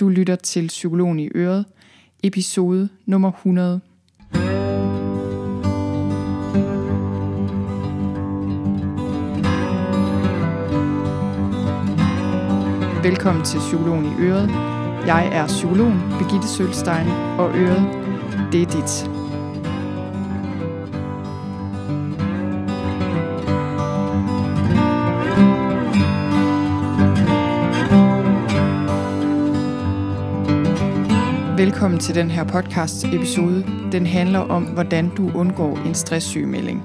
Du lytter til Psykologen i Øret, episode nummer 100. Velkommen til Psykologen i Øret. Jeg er psykologen Birgitte Sølstein, og Øret, det er dit. Velkommen til den her podcast episode. Den handler om, hvordan du undgår en stresssygemelding.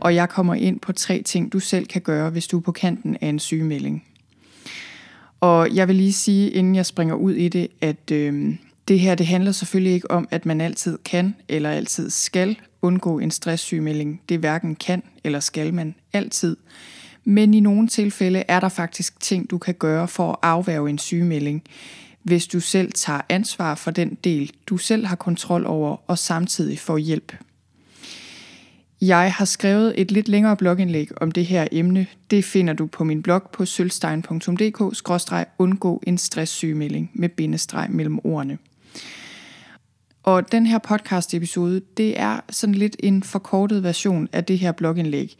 Og jeg kommer ind på tre ting, du selv kan gøre, hvis du er på kanten af en sygemelding. Og jeg vil lige sige, inden jeg springer ud i det, at øh, det her det handler selvfølgelig ikke om, at man altid kan eller altid skal undgå en stresssygemelding. Det hverken kan eller skal man altid. Men i nogle tilfælde er der faktisk ting, du kan gøre for at afværge en sygemelding hvis du selv tager ansvar for den del, du selv har kontrol over, og samtidig får hjælp. Jeg har skrevet et lidt længere blogindlæg om det her emne. Det finder du på min blog på sølvstein.dk-undgå en stresssygemelding med bindestreg mellem ordene. Og den her podcast episode, det er sådan lidt en forkortet version af det her blogindlæg.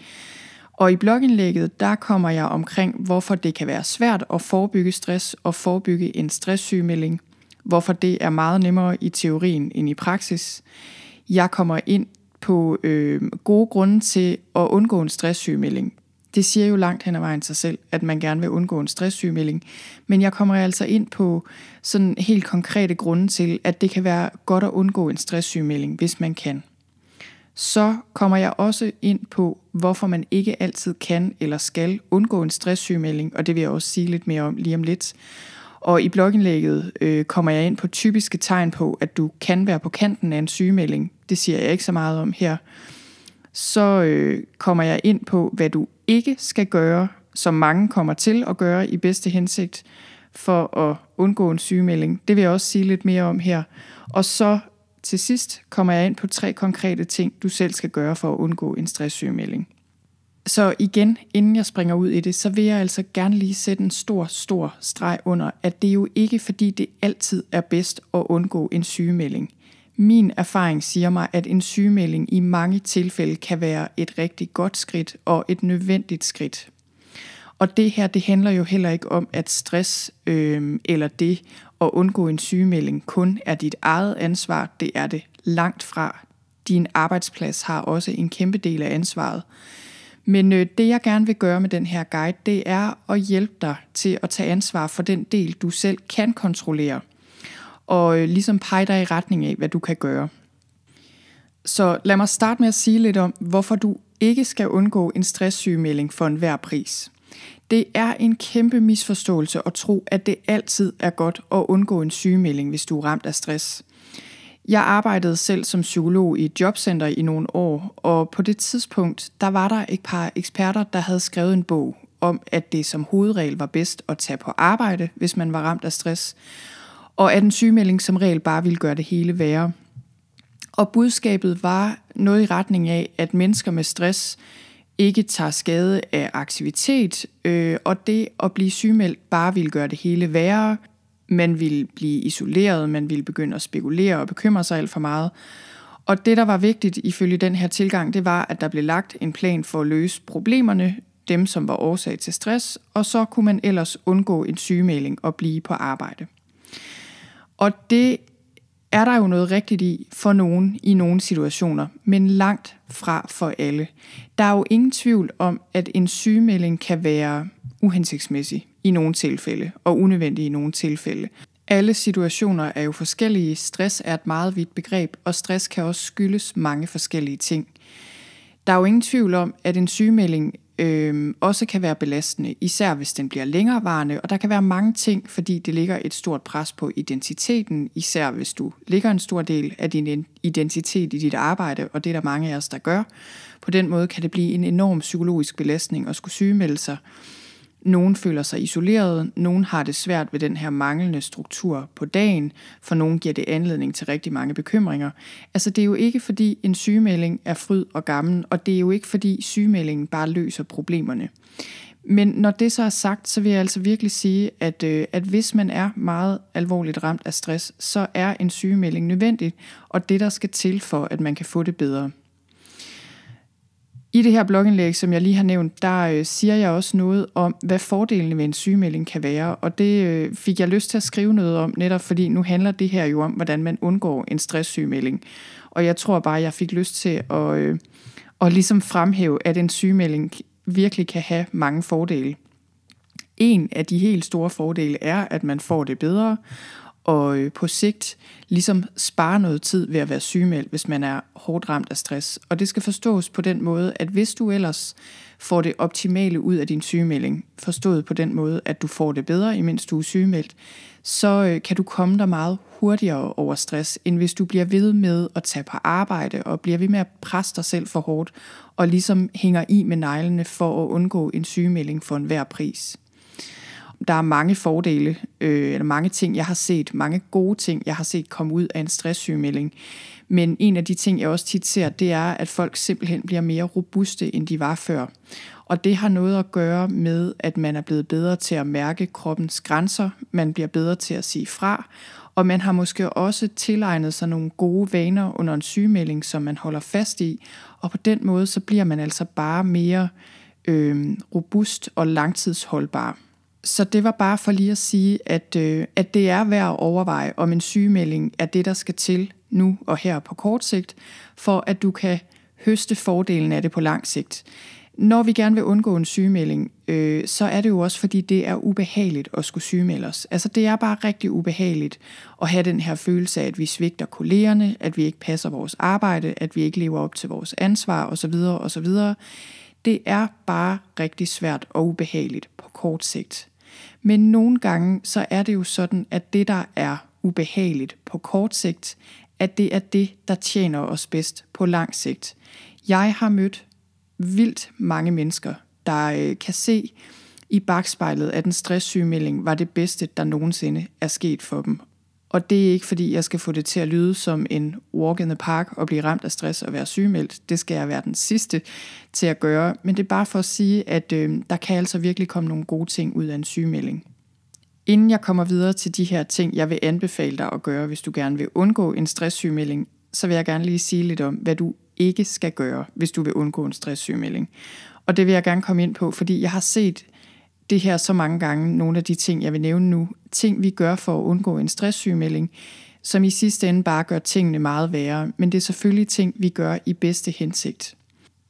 Og i blogindlægget, der kommer jeg omkring, hvorfor det kan være svært at forebygge stress og forebygge en stresssygemelding. Hvorfor det er meget nemmere i teorien end i praksis. Jeg kommer ind på øh, gode grunde til at undgå en stresssygemelding. Det siger jo langt hen ad vejen sig selv, at man gerne vil undgå en stresssygemelding. Men jeg kommer altså ind på sådan helt konkrete grunde til, at det kan være godt at undgå en stresssygemelding, hvis man kan så kommer jeg også ind på, hvorfor man ikke altid kan eller skal undgå en stresssygemelding, og det vil jeg også sige lidt mere om lige om lidt. Og i blogindlægget øh, kommer jeg ind på typiske tegn på, at du kan være på kanten af en sygemelding. Det siger jeg ikke så meget om her. Så øh, kommer jeg ind på, hvad du ikke skal gøre, som mange kommer til at gøre i bedste hensigt for at undgå en sygemelding. Det vil jeg også sige lidt mere om her. Og så til sidst kommer jeg ind på tre konkrete ting, du selv skal gøre for at undgå en stresssygemelding. Så igen, inden jeg springer ud i det, så vil jeg altså gerne lige sætte en stor, stor streg under, at det er jo ikke fordi det altid er bedst at undgå en sygemelding. Min erfaring siger mig, at en sygemelding i mange tilfælde kan være et rigtig godt skridt og et nødvendigt skridt. Og det her, det handler jo heller ikke om, at stress øh, eller det at undgå en sygemelding kun er dit eget ansvar. Det er det langt fra. Din arbejdsplads har også en kæmpe del af ansvaret. Men øh, det jeg gerne vil gøre med den her guide, det er at hjælpe dig til at tage ansvar for den del, du selv kan kontrollere. Og øh, ligesom pege dig i retning af, hvad du kan gøre. Så lad mig starte med at sige lidt om, hvorfor du ikke skal undgå en stresssygemelding for enhver pris. Det er en kæmpe misforståelse at tro, at det altid er godt at undgå en sygemelding, hvis du er ramt af stress. Jeg arbejdede selv som psykolog i et jobcenter i nogle år, og på det tidspunkt, der var der et par eksperter, der havde skrevet en bog om, at det som hovedregel var bedst at tage på arbejde, hvis man var ramt af stress, og at en sygemelding som regel bare ville gøre det hele værre. Og budskabet var noget i retning af, at mennesker med stress ikke tager skade af aktivitet, øh, og det at blive sygemeldt bare vil gøre det hele værre. Man vil blive isoleret, man vil begynde at spekulere og bekymre sig alt for meget. Og det, der var vigtigt ifølge den her tilgang, det var, at der blev lagt en plan for at løse problemerne, dem som var årsag til stress, og så kunne man ellers undgå en sygemelding og blive på arbejde. Og det er der jo noget rigtigt i for nogen i nogle situationer, men langt fra for alle. Der er jo ingen tvivl om, at en sygemelding kan være uhensigtsmæssig i nogle tilfælde og unødvendig i nogle tilfælde. Alle situationer er jo forskellige. Stress er et meget vidt begreb, og stress kan også skyldes mange forskellige ting. Der er jo ingen tvivl om, at en sygemelding øh, også kan være belastende, især hvis den bliver længerevarende, og der kan være mange ting, fordi det ligger et stort pres på identiteten, især hvis du ligger en stor del af din identitet i dit arbejde, og det er der mange af os, der gør. På den måde kan det blive en enorm psykologisk belastning at skulle sygemelde sig. Nogen føler sig isoleret, nogen har det svært ved den her manglende struktur på dagen, for nogen giver det anledning til rigtig mange bekymringer. Altså det er jo ikke fordi en sygemelding er fryd og gammel, og det er jo ikke fordi sygemeldingen bare løser problemerne. Men når det så er sagt, så vil jeg altså virkelig sige, at, øh, at hvis man er meget alvorligt ramt af stress, så er en sygemelding nødvendig, og det der skal til for, at man kan få det bedre. I det her blogindlæg, som jeg lige har nævnt, der øh, siger jeg også noget om, hvad fordelene ved en sygemelding kan være, og det øh, fik jeg lyst til at skrive noget om, netop fordi nu handler det her jo om, hvordan man undgår en stresssygemelding. Og jeg tror bare, jeg fik lyst til at, øh, at ligesom fremhæve, at en sygemelding virkelig kan have mange fordele. En af de helt store fordele er, at man får det bedre, og øh, på sigt ligesom spare noget tid ved at være sygemeldt, hvis man er hårdt ramt af stress. Og det skal forstås på den måde, at hvis du ellers får det optimale ud af din sygemelding, forstået på den måde, at du får det bedre, imens du er sygemeldt, så øh, kan du komme der meget hurtigere over stress, end hvis du bliver ved med at tage på arbejde og bliver ved med at presse dig selv for hårdt, og ligesom hænger i med neglene for at undgå en sygemelding for enhver pris der er mange fordele, øh, eller mange ting, jeg har set, mange gode ting, jeg har set komme ud af en stresssygemelding. Men en af de ting, jeg også tit ser, det er, at folk simpelthen bliver mere robuste, end de var før. Og det har noget at gøre med, at man er blevet bedre til at mærke kroppens grænser, man bliver bedre til at sige fra, og man har måske også tilegnet sig nogle gode vaner under en sygemelding, som man holder fast i, og på den måde så bliver man altså bare mere øh, robust og langtidsholdbar. Så det var bare for lige at sige, at, øh, at det er værd at overveje, om en sygemelding er det, der skal til nu og her på kort sigt, for at du kan høste fordelen af det på lang sigt. Når vi gerne vil undgå en sygemelding, øh, så er det jo også, fordi det er ubehageligt at skulle sygemelde os. Altså det er bare rigtig ubehageligt at have den her følelse af, at vi svigter kollegerne, at vi ikke passer vores arbejde, at vi ikke lever op til vores ansvar osv. osv. Det er bare rigtig svært og ubehageligt på kort sigt. Men nogle gange så er det jo sådan, at det, der er ubehageligt på kort sigt, at det er det, der tjener os bedst på lang sigt. Jeg har mødt vildt mange mennesker, der øh, kan se i bagspejlet, at en stresssygemelding var det bedste, der nogensinde er sket for dem. Og det er ikke fordi, jeg skal få det til at lyde som en walk in the park og blive ramt af stress og være sygemeldt. Det skal jeg være den sidste til at gøre. Men det er bare for at sige, at øh, der kan altså virkelig komme nogle gode ting ud af en sygemelding. Inden jeg kommer videre til de her ting, jeg vil anbefale dig at gøre, hvis du gerne vil undgå en stresssygemelding, så vil jeg gerne lige sige lidt om, hvad du ikke skal gøre, hvis du vil undgå en stresssygemelding. Og det vil jeg gerne komme ind på, fordi jeg har set det her så mange gange, nogle af de ting, jeg vil nævne nu, ting vi gør for at undgå en stresssygemelding, som i sidste ende bare gør tingene meget værre, men det er selvfølgelig ting, vi gør i bedste hensigt.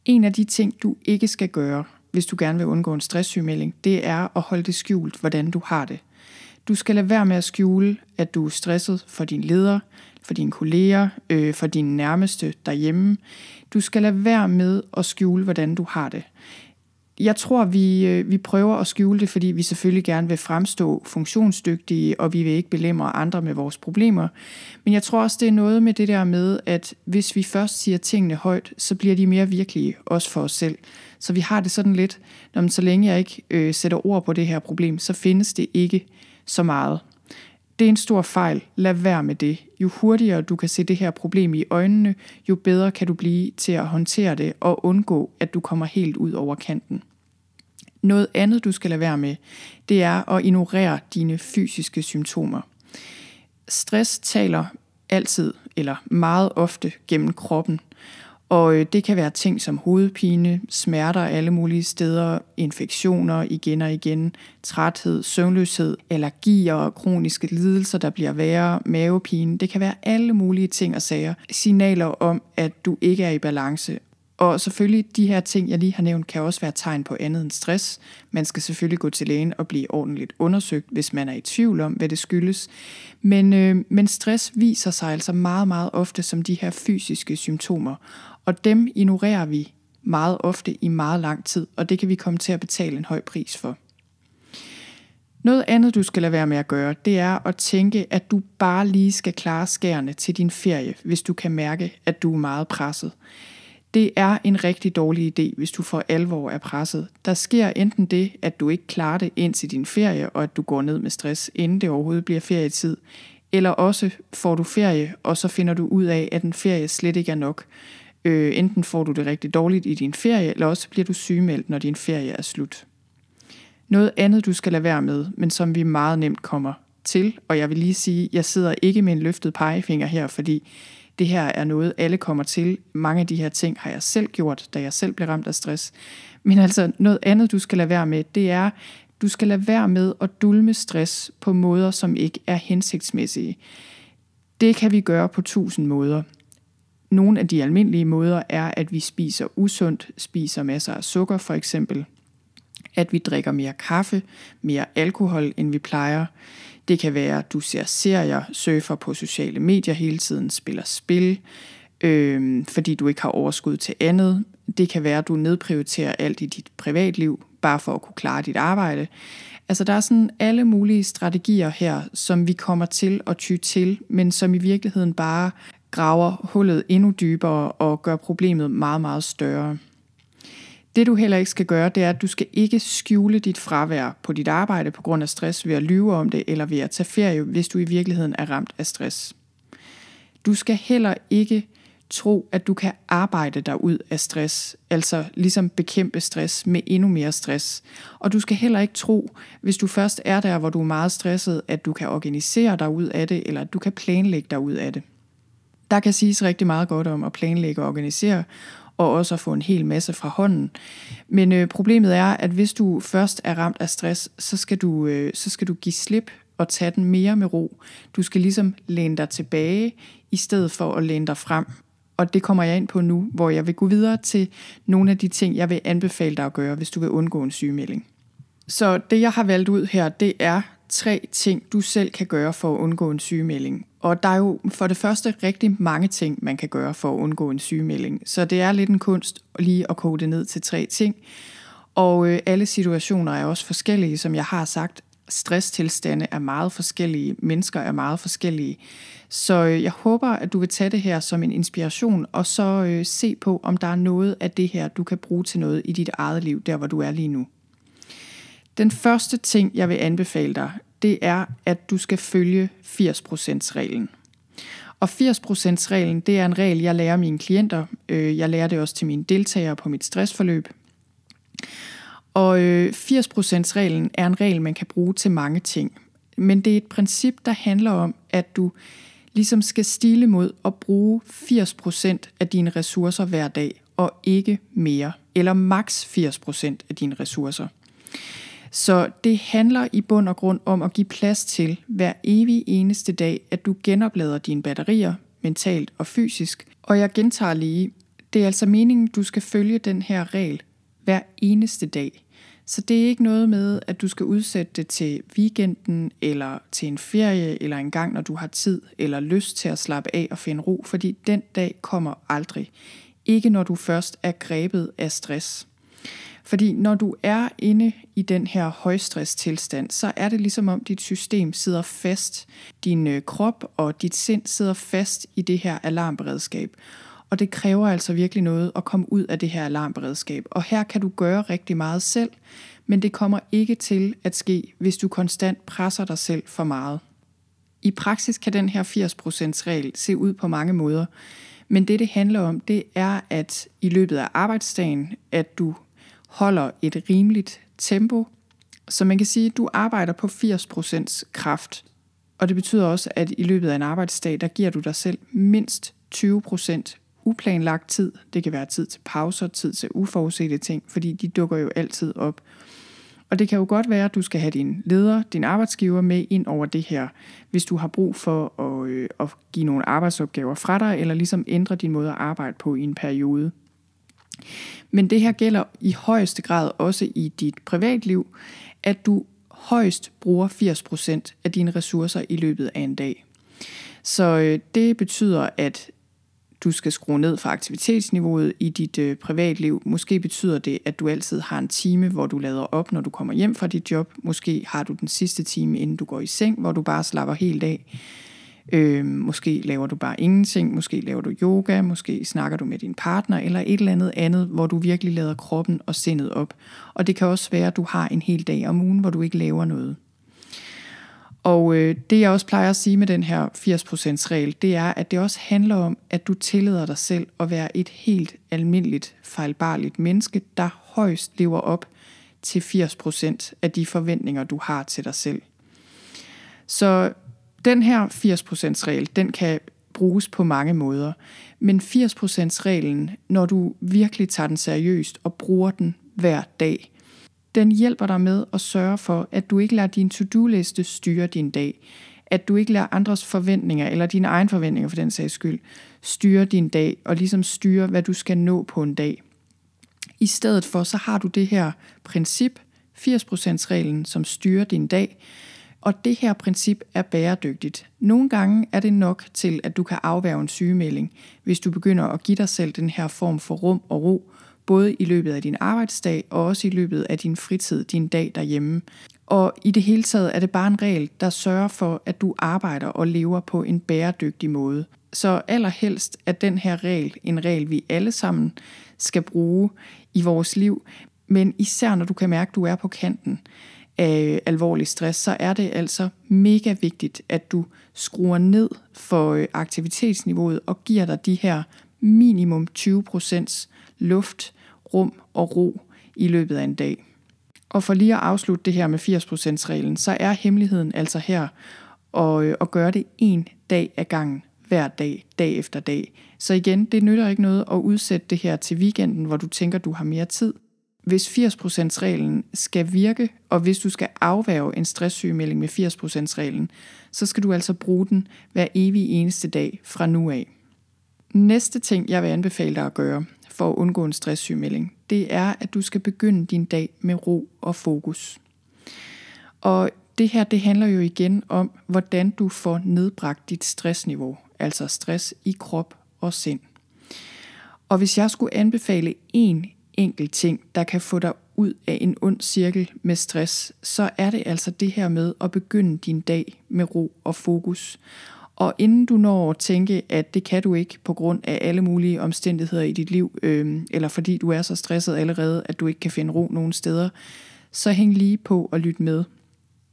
En af de ting, du ikke skal gøre, hvis du gerne vil undgå en stresssygemelding, det er at holde det skjult, hvordan du har det. Du skal lade være med at skjule, at du er stresset for din leder, for dine kolleger, øh, for dine nærmeste derhjemme. Du skal lade være med at skjule, hvordan du har det jeg tror, vi, øh, vi prøver at skjule det, fordi vi selvfølgelig gerne vil fremstå funktionsdygtige, og vi vil ikke belemre andre med vores problemer. Men jeg tror også, det er noget med det der med, at hvis vi først siger tingene højt, så bliver de mere virkelige, også for os selv. Så vi har det sådan lidt, når så længe jeg ikke øh, sætter ord på det her problem, så findes det ikke så meget. Det er en stor fejl. Lad være med det. Jo hurtigere du kan se det her problem i øjnene, jo bedre kan du blive til at håndtere det og undgå, at du kommer helt ud over kanten. Noget andet, du skal lade være med, det er at ignorere dine fysiske symptomer. Stress taler altid eller meget ofte gennem kroppen, og øh, det kan være ting som hovedpine, smerter alle mulige steder, infektioner igen og igen, træthed, søvnløshed, allergier, og kroniske lidelser, der bliver værre, mavepine. Det kan være alle mulige ting og sager. Signaler om, at du ikke er i balance, og selvfølgelig, de her ting, jeg lige har nævnt, kan også være tegn på andet end stress. Man skal selvfølgelig gå til lægen og blive ordentligt undersøgt, hvis man er i tvivl om, hvad det skyldes. Men, øh, men stress viser sig altså meget, meget ofte som de her fysiske symptomer. Og dem ignorerer vi meget ofte i meget lang tid, og det kan vi komme til at betale en høj pris for. Noget andet, du skal lade være med at gøre, det er at tænke, at du bare lige skal klare skærene til din ferie, hvis du kan mærke, at du er meget presset. Det er en rigtig dårlig idé, hvis du for alvor er presset. Der sker enten det, at du ikke klarer det ind til din ferie, og at du går ned med stress, inden det overhovedet bliver ferietid. Eller også får du ferie, og så finder du ud af, at en ferie slet ikke er nok. Øh, enten får du det rigtig dårligt i din ferie, eller også bliver du sygemeldt, når din ferie er slut. Noget andet, du skal lade være med, men som vi meget nemt kommer til, og jeg vil lige sige, jeg sidder ikke med en løftet pegefinger her, fordi det her er noget, alle kommer til. Mange af de her ting har jeg selv gjort, da jeg selv blev ramt af stress. Men altså noget andet, du skal lade være med, det er, du skal lade være med at dulme stress på måder, som ikke er hensigtsmæssige. Det kan vi gøre på tusind måder. Nogle af de almindelige måder er, at vi spiser usundt, spiser masser af sukker for eksempel, at vi drikker mere kaffe, mere alkohol, end vi plejer. Det kan være, at du ser serier, surfer på sociale medier hele tiden, spiller spil, øh, fordi du ikke har overskud til andet. Det kan være, at du nedprioriterer alt i dit privatliv, bare for at kunne klare dit arbejde. Altså der er sådan alle mulige strategier her, som vi kommer til at ty til, men som i virkeligheden bare graver hullet endnu dybere og gør problemet meget, meget større. Det du heller ikke skal gøre, det er, at du skal ikke skjule dit fravær på dit arbejde på grund af stress ved at lyve om det, eller ved at tage ferie, hvis du i virkeligheden er ramt af stress. Du skal heller ikke tro, at du kan arbejde dig ud af stress, altså ligesom bekæmpe stress med endnu mere stress. Og du skal heller ikke tro, hvis du først er der, hvor du er meget stresset, at du kan organisere dig ud af det, eller at du kan planlægge dig ud af det. Der kan siges rigtig meget godt om at planlægge og organisere, og også at få en hel masse fra hånden. Men øh, problemet er, at hvis du først er ramt af stress, så skal du, øh, så skal du give slip og tage den mere med ro. Du skal ligesom læne dig tilbage, i stedet for at læne dig frem. Og det kommer jeg ind på nu, hvor jeg vil gå videre til nogle af de ting, jeg vil anbefale dig at gøre, hvis du vil undgå en sygemelding. Så det, jeg har valgt ud her, det er tre ting, du selv kan gøre for at undgå en sygemelding. Og der er jo for det første rigtig mange ting, man kan gøre for at undgå en sygemelding. Så det er lidt en kunst lige at kode det ned til tre ting. Og øh, alle situationer er også forskellige, som jeg har sagt. Stresstilstande er meget forskellige, mennesker er meget forskellige. Så øh, jeg håber, at du vil tage det her som en inspiration, og så øh, se på, om der er noget af det her, du kan bruge til noget i dit eget liv, der hvor du er lige nu. Den første ting, jeg vil anbefale dig, det er, at du skal følge 80%-reglen. Og 80%-reglen, det er en regel, jeg lærer mine klienter. Øh, jeg lærer det også til mine deltagere på mit stressforløb. Og øh, 80%-reglen er en regel, man kan bruge til mange ting. Men det er et princip, der handler om, at du ligesom skal stile mod at bruge 80% af dine ressourcer hver dag, og ikke mere, eller maks 80% af dine ressourcer. Så det handler i bund og grund om at give plads til hver evig eneste dag, at du genoplader dine batterier, mentalt og fysisk. Og jeg gentager lige, det er altså meningen, du skal følge den her regel hver eneste dag. Så det er ikke noget med, at du skal udsætte det til weekenden, eller til en ferie, eller en gang, når du har tid eller lyst til at slappe af og finde ro, fordi den dag kommer aldrig. Ikke når du først er grebet af stress. Fordi når du er inde i den her højstress-tilstand, så er det ligesom om dit system sidder fast. Din øh, krop og dit sind sidder fast i det her alarmberedskab. Og det kræver altså virkelig noget at komme ud af det her alarmberedskab. Og her kan du gøre rigtig meget selv, men det kommer ikke til at ske, hvis du konstant presser dig selv for meget. I praksis kan den her 80% regel se ud på mange måder, men det det handler om, det er, at i løbet af arbejdsdagen, at du holder et rimeligt tempo. Så man kan sige, at du arbejder på 80% kraft. Og det betyder også, at i løbet af en arbejdsdag, der giver du dig selv mindst 20% uplanlagt tid. Det kan være tid til pauser, tid til uforudsete ting, fordi de dukker jo altid op. Og det kan jo godt være, at du skal have din leder, din arbejdsgiver med ind over det her, hvis du har brug for at, øh, at give nogle arbejdsopgaver fra dig, eller ligesom ændre din måde at arbejde på i en periode. Men det her gælder i højeste grad også i dit privatliv, at du højst bruger 80% af dine ressourcer i løbet af en dag. Så øh, det betyder, at du skal skrue ned for aktivitetsniveauet i dit øh, privatliv. Måske betyder det, at du altid har en time, hvor du lader op, når du kommer hjem fra dit job. Måske har du den sidste time, inden du går i seng, hvor du bare slapper helt af. Øh, måske laver du bare ingenting, måske laver du yoga, måske snakker du med din partner, eller et eller andet andet, hvor du virkelig lader kroppen og sindet op. Og det kan også være, at du har en hel dag om ugen, hvor du ikke laver noget. Og øh, det jeg også plejer at sige med den her 80% regel, det er, at det også handler om, at du tillader dig selv at være et helt almindeligt, fejlbarligt menneske, der højst lever op til 80% af de forventninger, du har til dig selv. Så den her 80% regel, den kan bruges på mange måder. Men 80% reglen, når du virkelig tager den seriøst og bruger den hver dag, den hjælper dig med at sørge for, at du ikke lader din to-do-liste styre din dag. At du ikke lader andres forventninger, eller dine egne forventninger for den sags skyld, styre din dag, og ligesom styre, hvad du skal nå på en dag. I stedet for, så har du det her princip, 80%-reglen, som styrer din dag, og det her princip er bæredygtigt. Nogle gange er det nok til, at du kan afværge en sygemelding, hvis du begynder at give dig selv den her form for rum og ro, både i løbet af din arbejdsdag og også i løbet af din fritid, din dag derhjemme. Og i det hele taget er det bare en regel, der sørger for, at du arbejder og lever på en bæredygtig måde. Så allerhelst er den her regel en regel, vi alle sammen skal bruge i vores liv, men især når du kan mærke, at du er på kanten af alvorlig stress, så er det altså mega vigtigt, at du skruer ned for øh, aktivitetsniveauet og giver dig de her minimum 20% luft, rum og ro i løbet af en dag. Og for lige at afslutte det her med 80%-reglen, så er hemmeligheden altså her at, øh, at gøre det en dag ad gangen, hver dag, dag efter dag. Så igen, det nytter ikke noget at udsætte det her til weekenden, hvor du tænker, du har mere tid hvis 80%-reglen skal virke, og hvis du skal afværge en stresssygemelding med 80%-reglen, så skal du altså bruge den hver evig eneste dag fra nu af. Næste ting, jeg vil anbefale dig at gøre for at undgå en stresssygemelding, det er, at du skal begynde din dag med ro og fokus. Og det her, det handler jo igen om, hvordan du får nedbragt dit stressniveau, altså stress i krop og sind. Og hvis jeg skulle anbefale en enkelt ting, der kan få dig ud af en ond cirkel med stress, så er det altså det her med at begynde din dag med ro og fokus. Og inden du når at tænke, at det kan du ikke på grund af alle mulige omstændigheder i dit liv, øh, eller fordi du er så stresset allerede, at du ikke kan finde ro nogen steder, så hæng lige på og lyt med.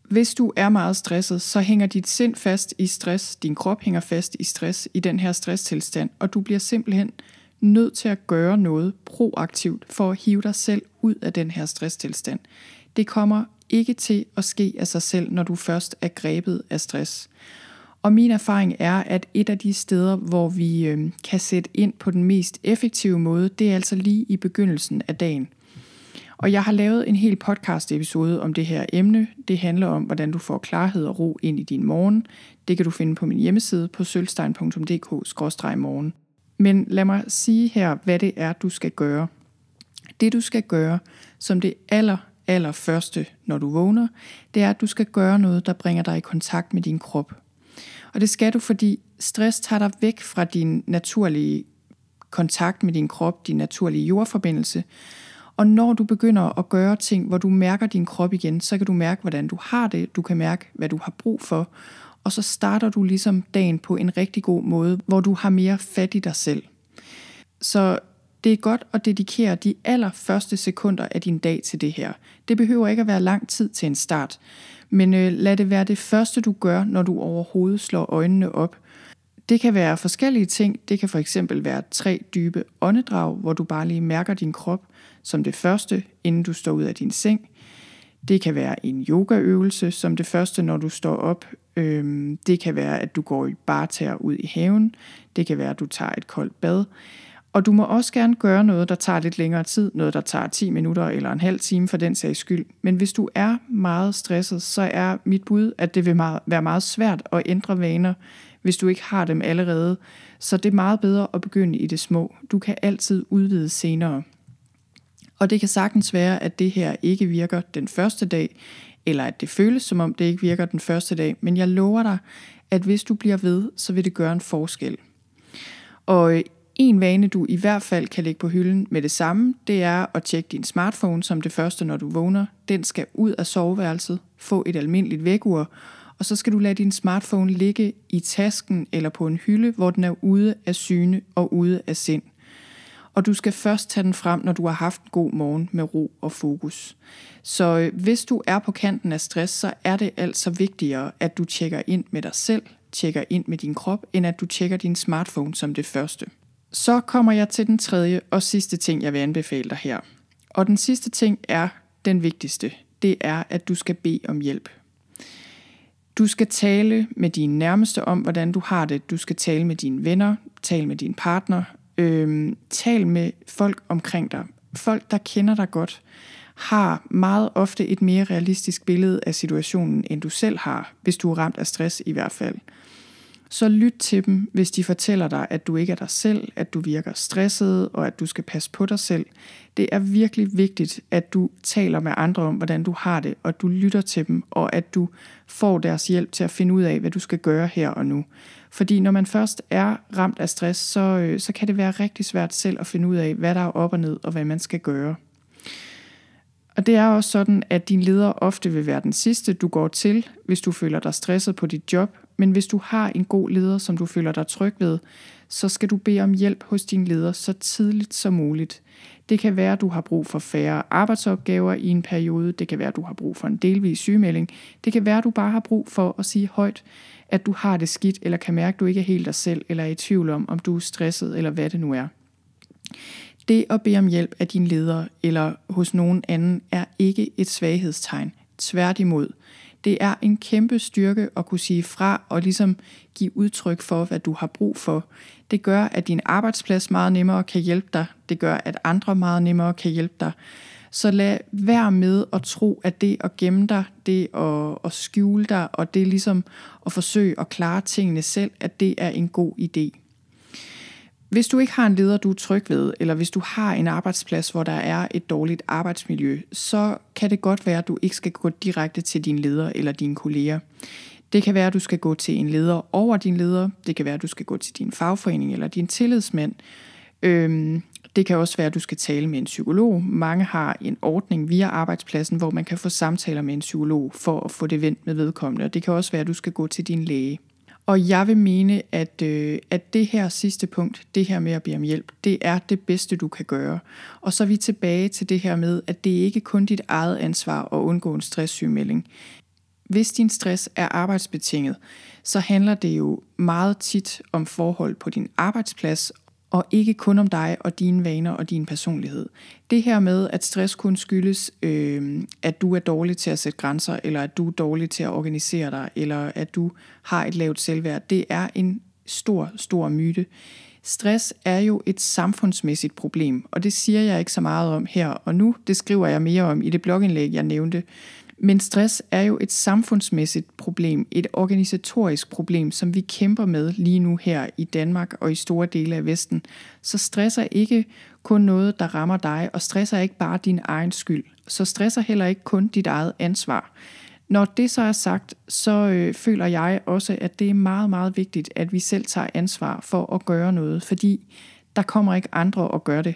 Hvis du er meget stresset, så hænger dit sind fast i stress, din krop hænger fast i stress i den her stresstilstand, og du bliver simpelthen nødt til at gøre noget proaktivt for at hive dig selv ud af den her stresstilstand. Det kommer ikke til at ske af sig selv, når du først er grebet af stress. Og min erfaring er, at et af de steder, hvor vi øh, kan sætte ind på den mest effektive måde, det er altså lige i begyndelsen af dagen. Og jeg har lavet en hel podcast episode om det her emne. Det handler om, hvordan du får klarhed og ro ind i din morgen. Det kan du finde på min hjemmeside på sølvstein.dk-morgen. Men lad mig sige her, hvad det er, du skal gøre. Det du skal gøre som det aller, aller første, når du vågner, det er, at du skal gøre noget, der bringer dig i kontakt med din krop. Og det skal du, fordi stress tager dig væk fra din naturlige kontakt med din krop, din naturlige jordforbindelse. Og når du begynder at gøre ting, hvor du mærker din krop igen, så kan du mærke, hvordan du har det, du kan mærke, hvad du har brug for, og så starter du ligesom dagen på en rigtig god måde, hvor du har mere fat i dig selv. Så det er godt at dedikere de allerførste sekunder af din dag til det her. Det behøver ikke at være lang tid til en start, men øh, lad det være det første, du gør, når du overhovedet slår øjnene op. Det kan være forskellige ting. Det kan for eksempel være tre dybe åndedrag, hvor du bare lige mærker din krop som det første, inden du står ud af din seng. Det kan være en yogaøvelse som det første, når du står op. Øhm, det kan være, at du går i barter ud i haven. Det kan være, at du tager et koldt bad. Og du må også gerne gøre noget, der tager lidt længere tid, noget, der tager 10 minutter eller en halv time for den sags skyld. Men hvis du er meget stresset, så er mit bud, at det vil være meget svært at ændre vaner, hvis du ikke har dem allerede. Så det er meget bedre at begynde i det små. Du kan altid udvide senere. Og det kan sagtens være, at det her ikke virker den første dag, eller at det føles som om det ikke virker den første dag, men jeg lover dig, at hvis du bliver ved, så vil det gøre en forskel. Og øh, en vane, du i hvert fald kan lægge på hylden med det samme, det er at tjekke din smartphone som det første, når du vågner. Den skal ud af soveværelset, få et almindeligt vækkeur, og så skal du lade din smartphone ligge i tasken eller på en hylde, hvor den er ude af syne og ude af sind og du skal først tage den frem, når du har haft en god morgen med ro og fokus. Så øh, hvis du er på kanten af stress, så er det altså vigtigere, at du tjekker ind med dig selv, tjekker ind med din krop, end at du tjekker din smartphone som det første. Så kommer jeg til den tredje og sidste ting, jeg vil anbefale dig her. Og den sidste ting er den vigtigste. Det er, at du skal bede om hjælp. Du skal tale med dine nærmeste om, hvordan du har det. Du skal tale med dine venner, tale med din partner, øh, tal med folk omkring dig. Folk, der kender dig godt, har meget ofte et mere realistisk billede af situationen, end du selv har, hvis du er ramt af stress i hvert fald så lyt til dem, hvis de fortæller dig, at du ikke er dig selv, at du virker stresset og at du skal passe på dig selv. Det er virkelig vigtigt, at du taler med andre om, hvordan du har det, og du lytter til dem, og at du får deres hjælp til at finde ud af, hvad du skal gøre her og nu. Fordi når man først er ramt af stress, så, øh, så kan det være rigtig svært selv at finde ud af, hvad der er op og ned, og hvad man skal gøre. Og det er også sådan, at din leder ofte vil være den sidste, du går til, hvis du føler dig stresset på dit job, men hvis du har en god leder, som du føler dig tryg ved, så skal du bede om hjælp hos din leder så tidligt som muligt. Det kan være, at du har brug for færre arbejdsopgaver i en periode. Det kan være, at du har brug for en delvis sygemelding. Det kan være, at du bare har brug for at sige højt, at du har det skidt, eller kan mærke, at du ikke er helt dig selv, eller er i tvivl om, om du er stresset, eller hvad det nu er. Det at bede om hjælp af din leder eller hos nogen anden er ikke et svaghedstegn. Tværtimod. Det er en kæmpe styrke at kunne sige fra og ligesom give udtryk for, hvad du har brug for. Det gør, at din arbejdsplads meget nemmere kan hjælpe dig. Det gør, at andre meget nemmere kan hjælpe dig. Så lad være med at tro, at det at gemme dig, det at, at skjule dig, og det ligesom at forsøge at klare tingene selv, at det er en god idé. Hvis du ikke har en leder, du er tryg ved, eller hvis du har en arbejdsplads, hvor der er et dårligt arbejdsmiljø, så kan det godt være, at du ikke skal gå direkte til din leder eller dine kolleger. Det kan være, at du skal gå til en leder over din leder. Det kan være, at du skal gå til din fagforening eller din tillidsmand. Øhm, det kan også være, at du skal tale med en psykolog. Mange har en ordning via arbejdspladsen, hvor man kan få samtaler med en psykolog for at få det vendt med vedkommende. Og det kan også være, at du skal gå til din læge. Og jeg vil mene, at, øh, at det her sidste punkt, det her med at bede om hjælp, det er det bedste, du kan gøre. Og så er vi tilbage til det her med, at det ikke kun dit eget ansvar at undgå en stresssygemelding. Hvis din stress er arbejdsbetinget, så handler det jo meget tit om forhold på din arbejdsplads og ikke kun om dig og dine vaner og din personlighed. Det her med, at stress kun skyldes, øh, at du er dårlig til at sætte grænser, eller at du er dårlig til at organisere dig, eller at du har et lavt selvværd, det er en stor, stor myte. Stress er jo et samfundsmæssigt problem, og det siger jeg ikke så meget om her og nu. Det skriver jeg mere om i det blogindlæg, jeg nævnte. Men stress er jo et samfundsmæssigt problem, et organisatorisk problem, som vi kæmper med lige nu her i Danmark og i store dele af Vesten. Så stress er ikke kun noget, der rammer dig, og stress er ikke bare din egen skyld. Så stress er heller ikke kun dit eget ansvar. Når det så er sagt, så øh, føler jeg også, at det er meget, meget vigtigt, at vi selv tager ansvar for at gøre noget, fordi der kommer ikke andre og gøre det.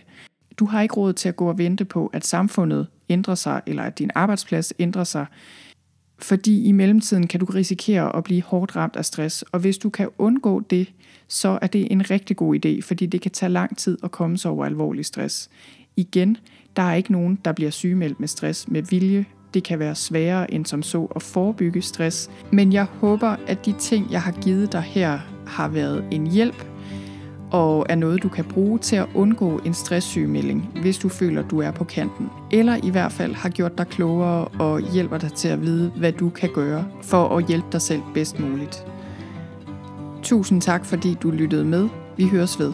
Du har ikke råd til at gå og vente på, at samfundet ændrer sig, eller at din arbejdsplads ændrer sig, fordi i mellemtiden kan du risikere at blive hårdt ramt af stress, og hvis du kan undgå det, så er det en rigtig god idé, fordi det kan tage lang tid at komme sig over alvorlig stress. Igen, der er ikke nogen, der bliver sygemeldt med stress med vilje. Det kan være sværere end som så at forebygge stress, men jeg håber, at de ting, jeg har givet dig her, har været en hjælp og er noget, du kan bruge til at undgå en stresssygemelding, hvis du føler, du er på kanten. Eller i hvert fald har gjort dig klogere og hjælper dig til at vide, hvad du kan gøre for at hjælpe dig selv bedst muligt. Tusind tak, fordi du lyttede med. Vi høres ved.